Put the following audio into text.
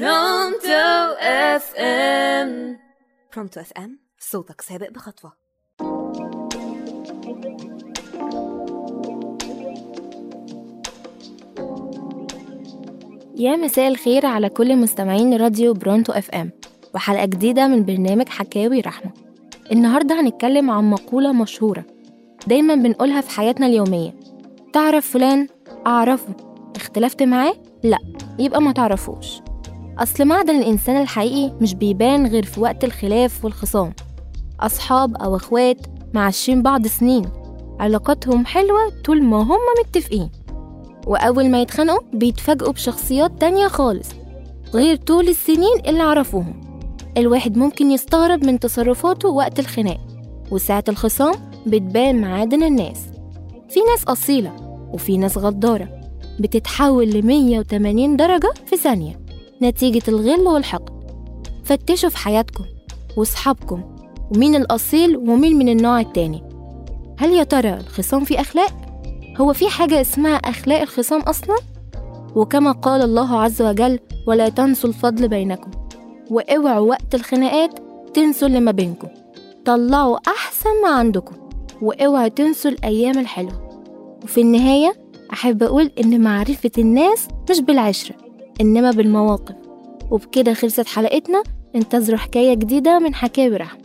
برونتو أف إم. برونتو أف إم صوتك سابق بخطوة. يا مساء الخير على كل مستمعين راديو برونتو أف إم وحلقة جديدة من برنامج حكاوي رحمة. النهاردة هنتكلم عن مقولة مشهورة دايما بنقولها في حياتنا اليومية. تعرف فلان؟ أعرفه. اختلفت معاه؟ لأ يبقى ما تعرفوش. أصل معدن الإنسان الحقيقي مش بيبان غير في وقت الخلاف والخصام. أصحاب أو إخوات معاشين بعض سنين. علاقاتهم حلوة طول ما هم متفقين. وأول ما يتخانقوا بيتفاجئوا بشخصيات تانية خالص غير طول السنين اللي عرفوهم. الواحد ممكن يستغرب من تصرفاته وقت الخناق وساعة الخصام بتبان معادن الناس. في ناس أصيلة وفي ناس غدارة بتتحول ل 180 درجة في ثانية. نتيجة الغل والحقد. فتشوا في حياتكم وصحابكم ومين الأصيل ومين من النوع التاني. هل يا ترى الخصام فيه أخلاق؟ هو في حاجة اسمها أخلاق الخصام أصلا؟ وكما قال الله عز وجل ولا تنسوا الفضل بينكم وأوعوا وقت الخناقات تنسوا اللي ما بينكم. طلعوا أحسن ما عندكم وأوعوا تنسوا الأيام الحلوة. وفي النهاية أحب أقول إن معرفة الناس مش بالعشرة. إنما بالمواقف. وبكده خلصت حلقتنا. انتظروا حكاية جديدة من حكاوي رحمة.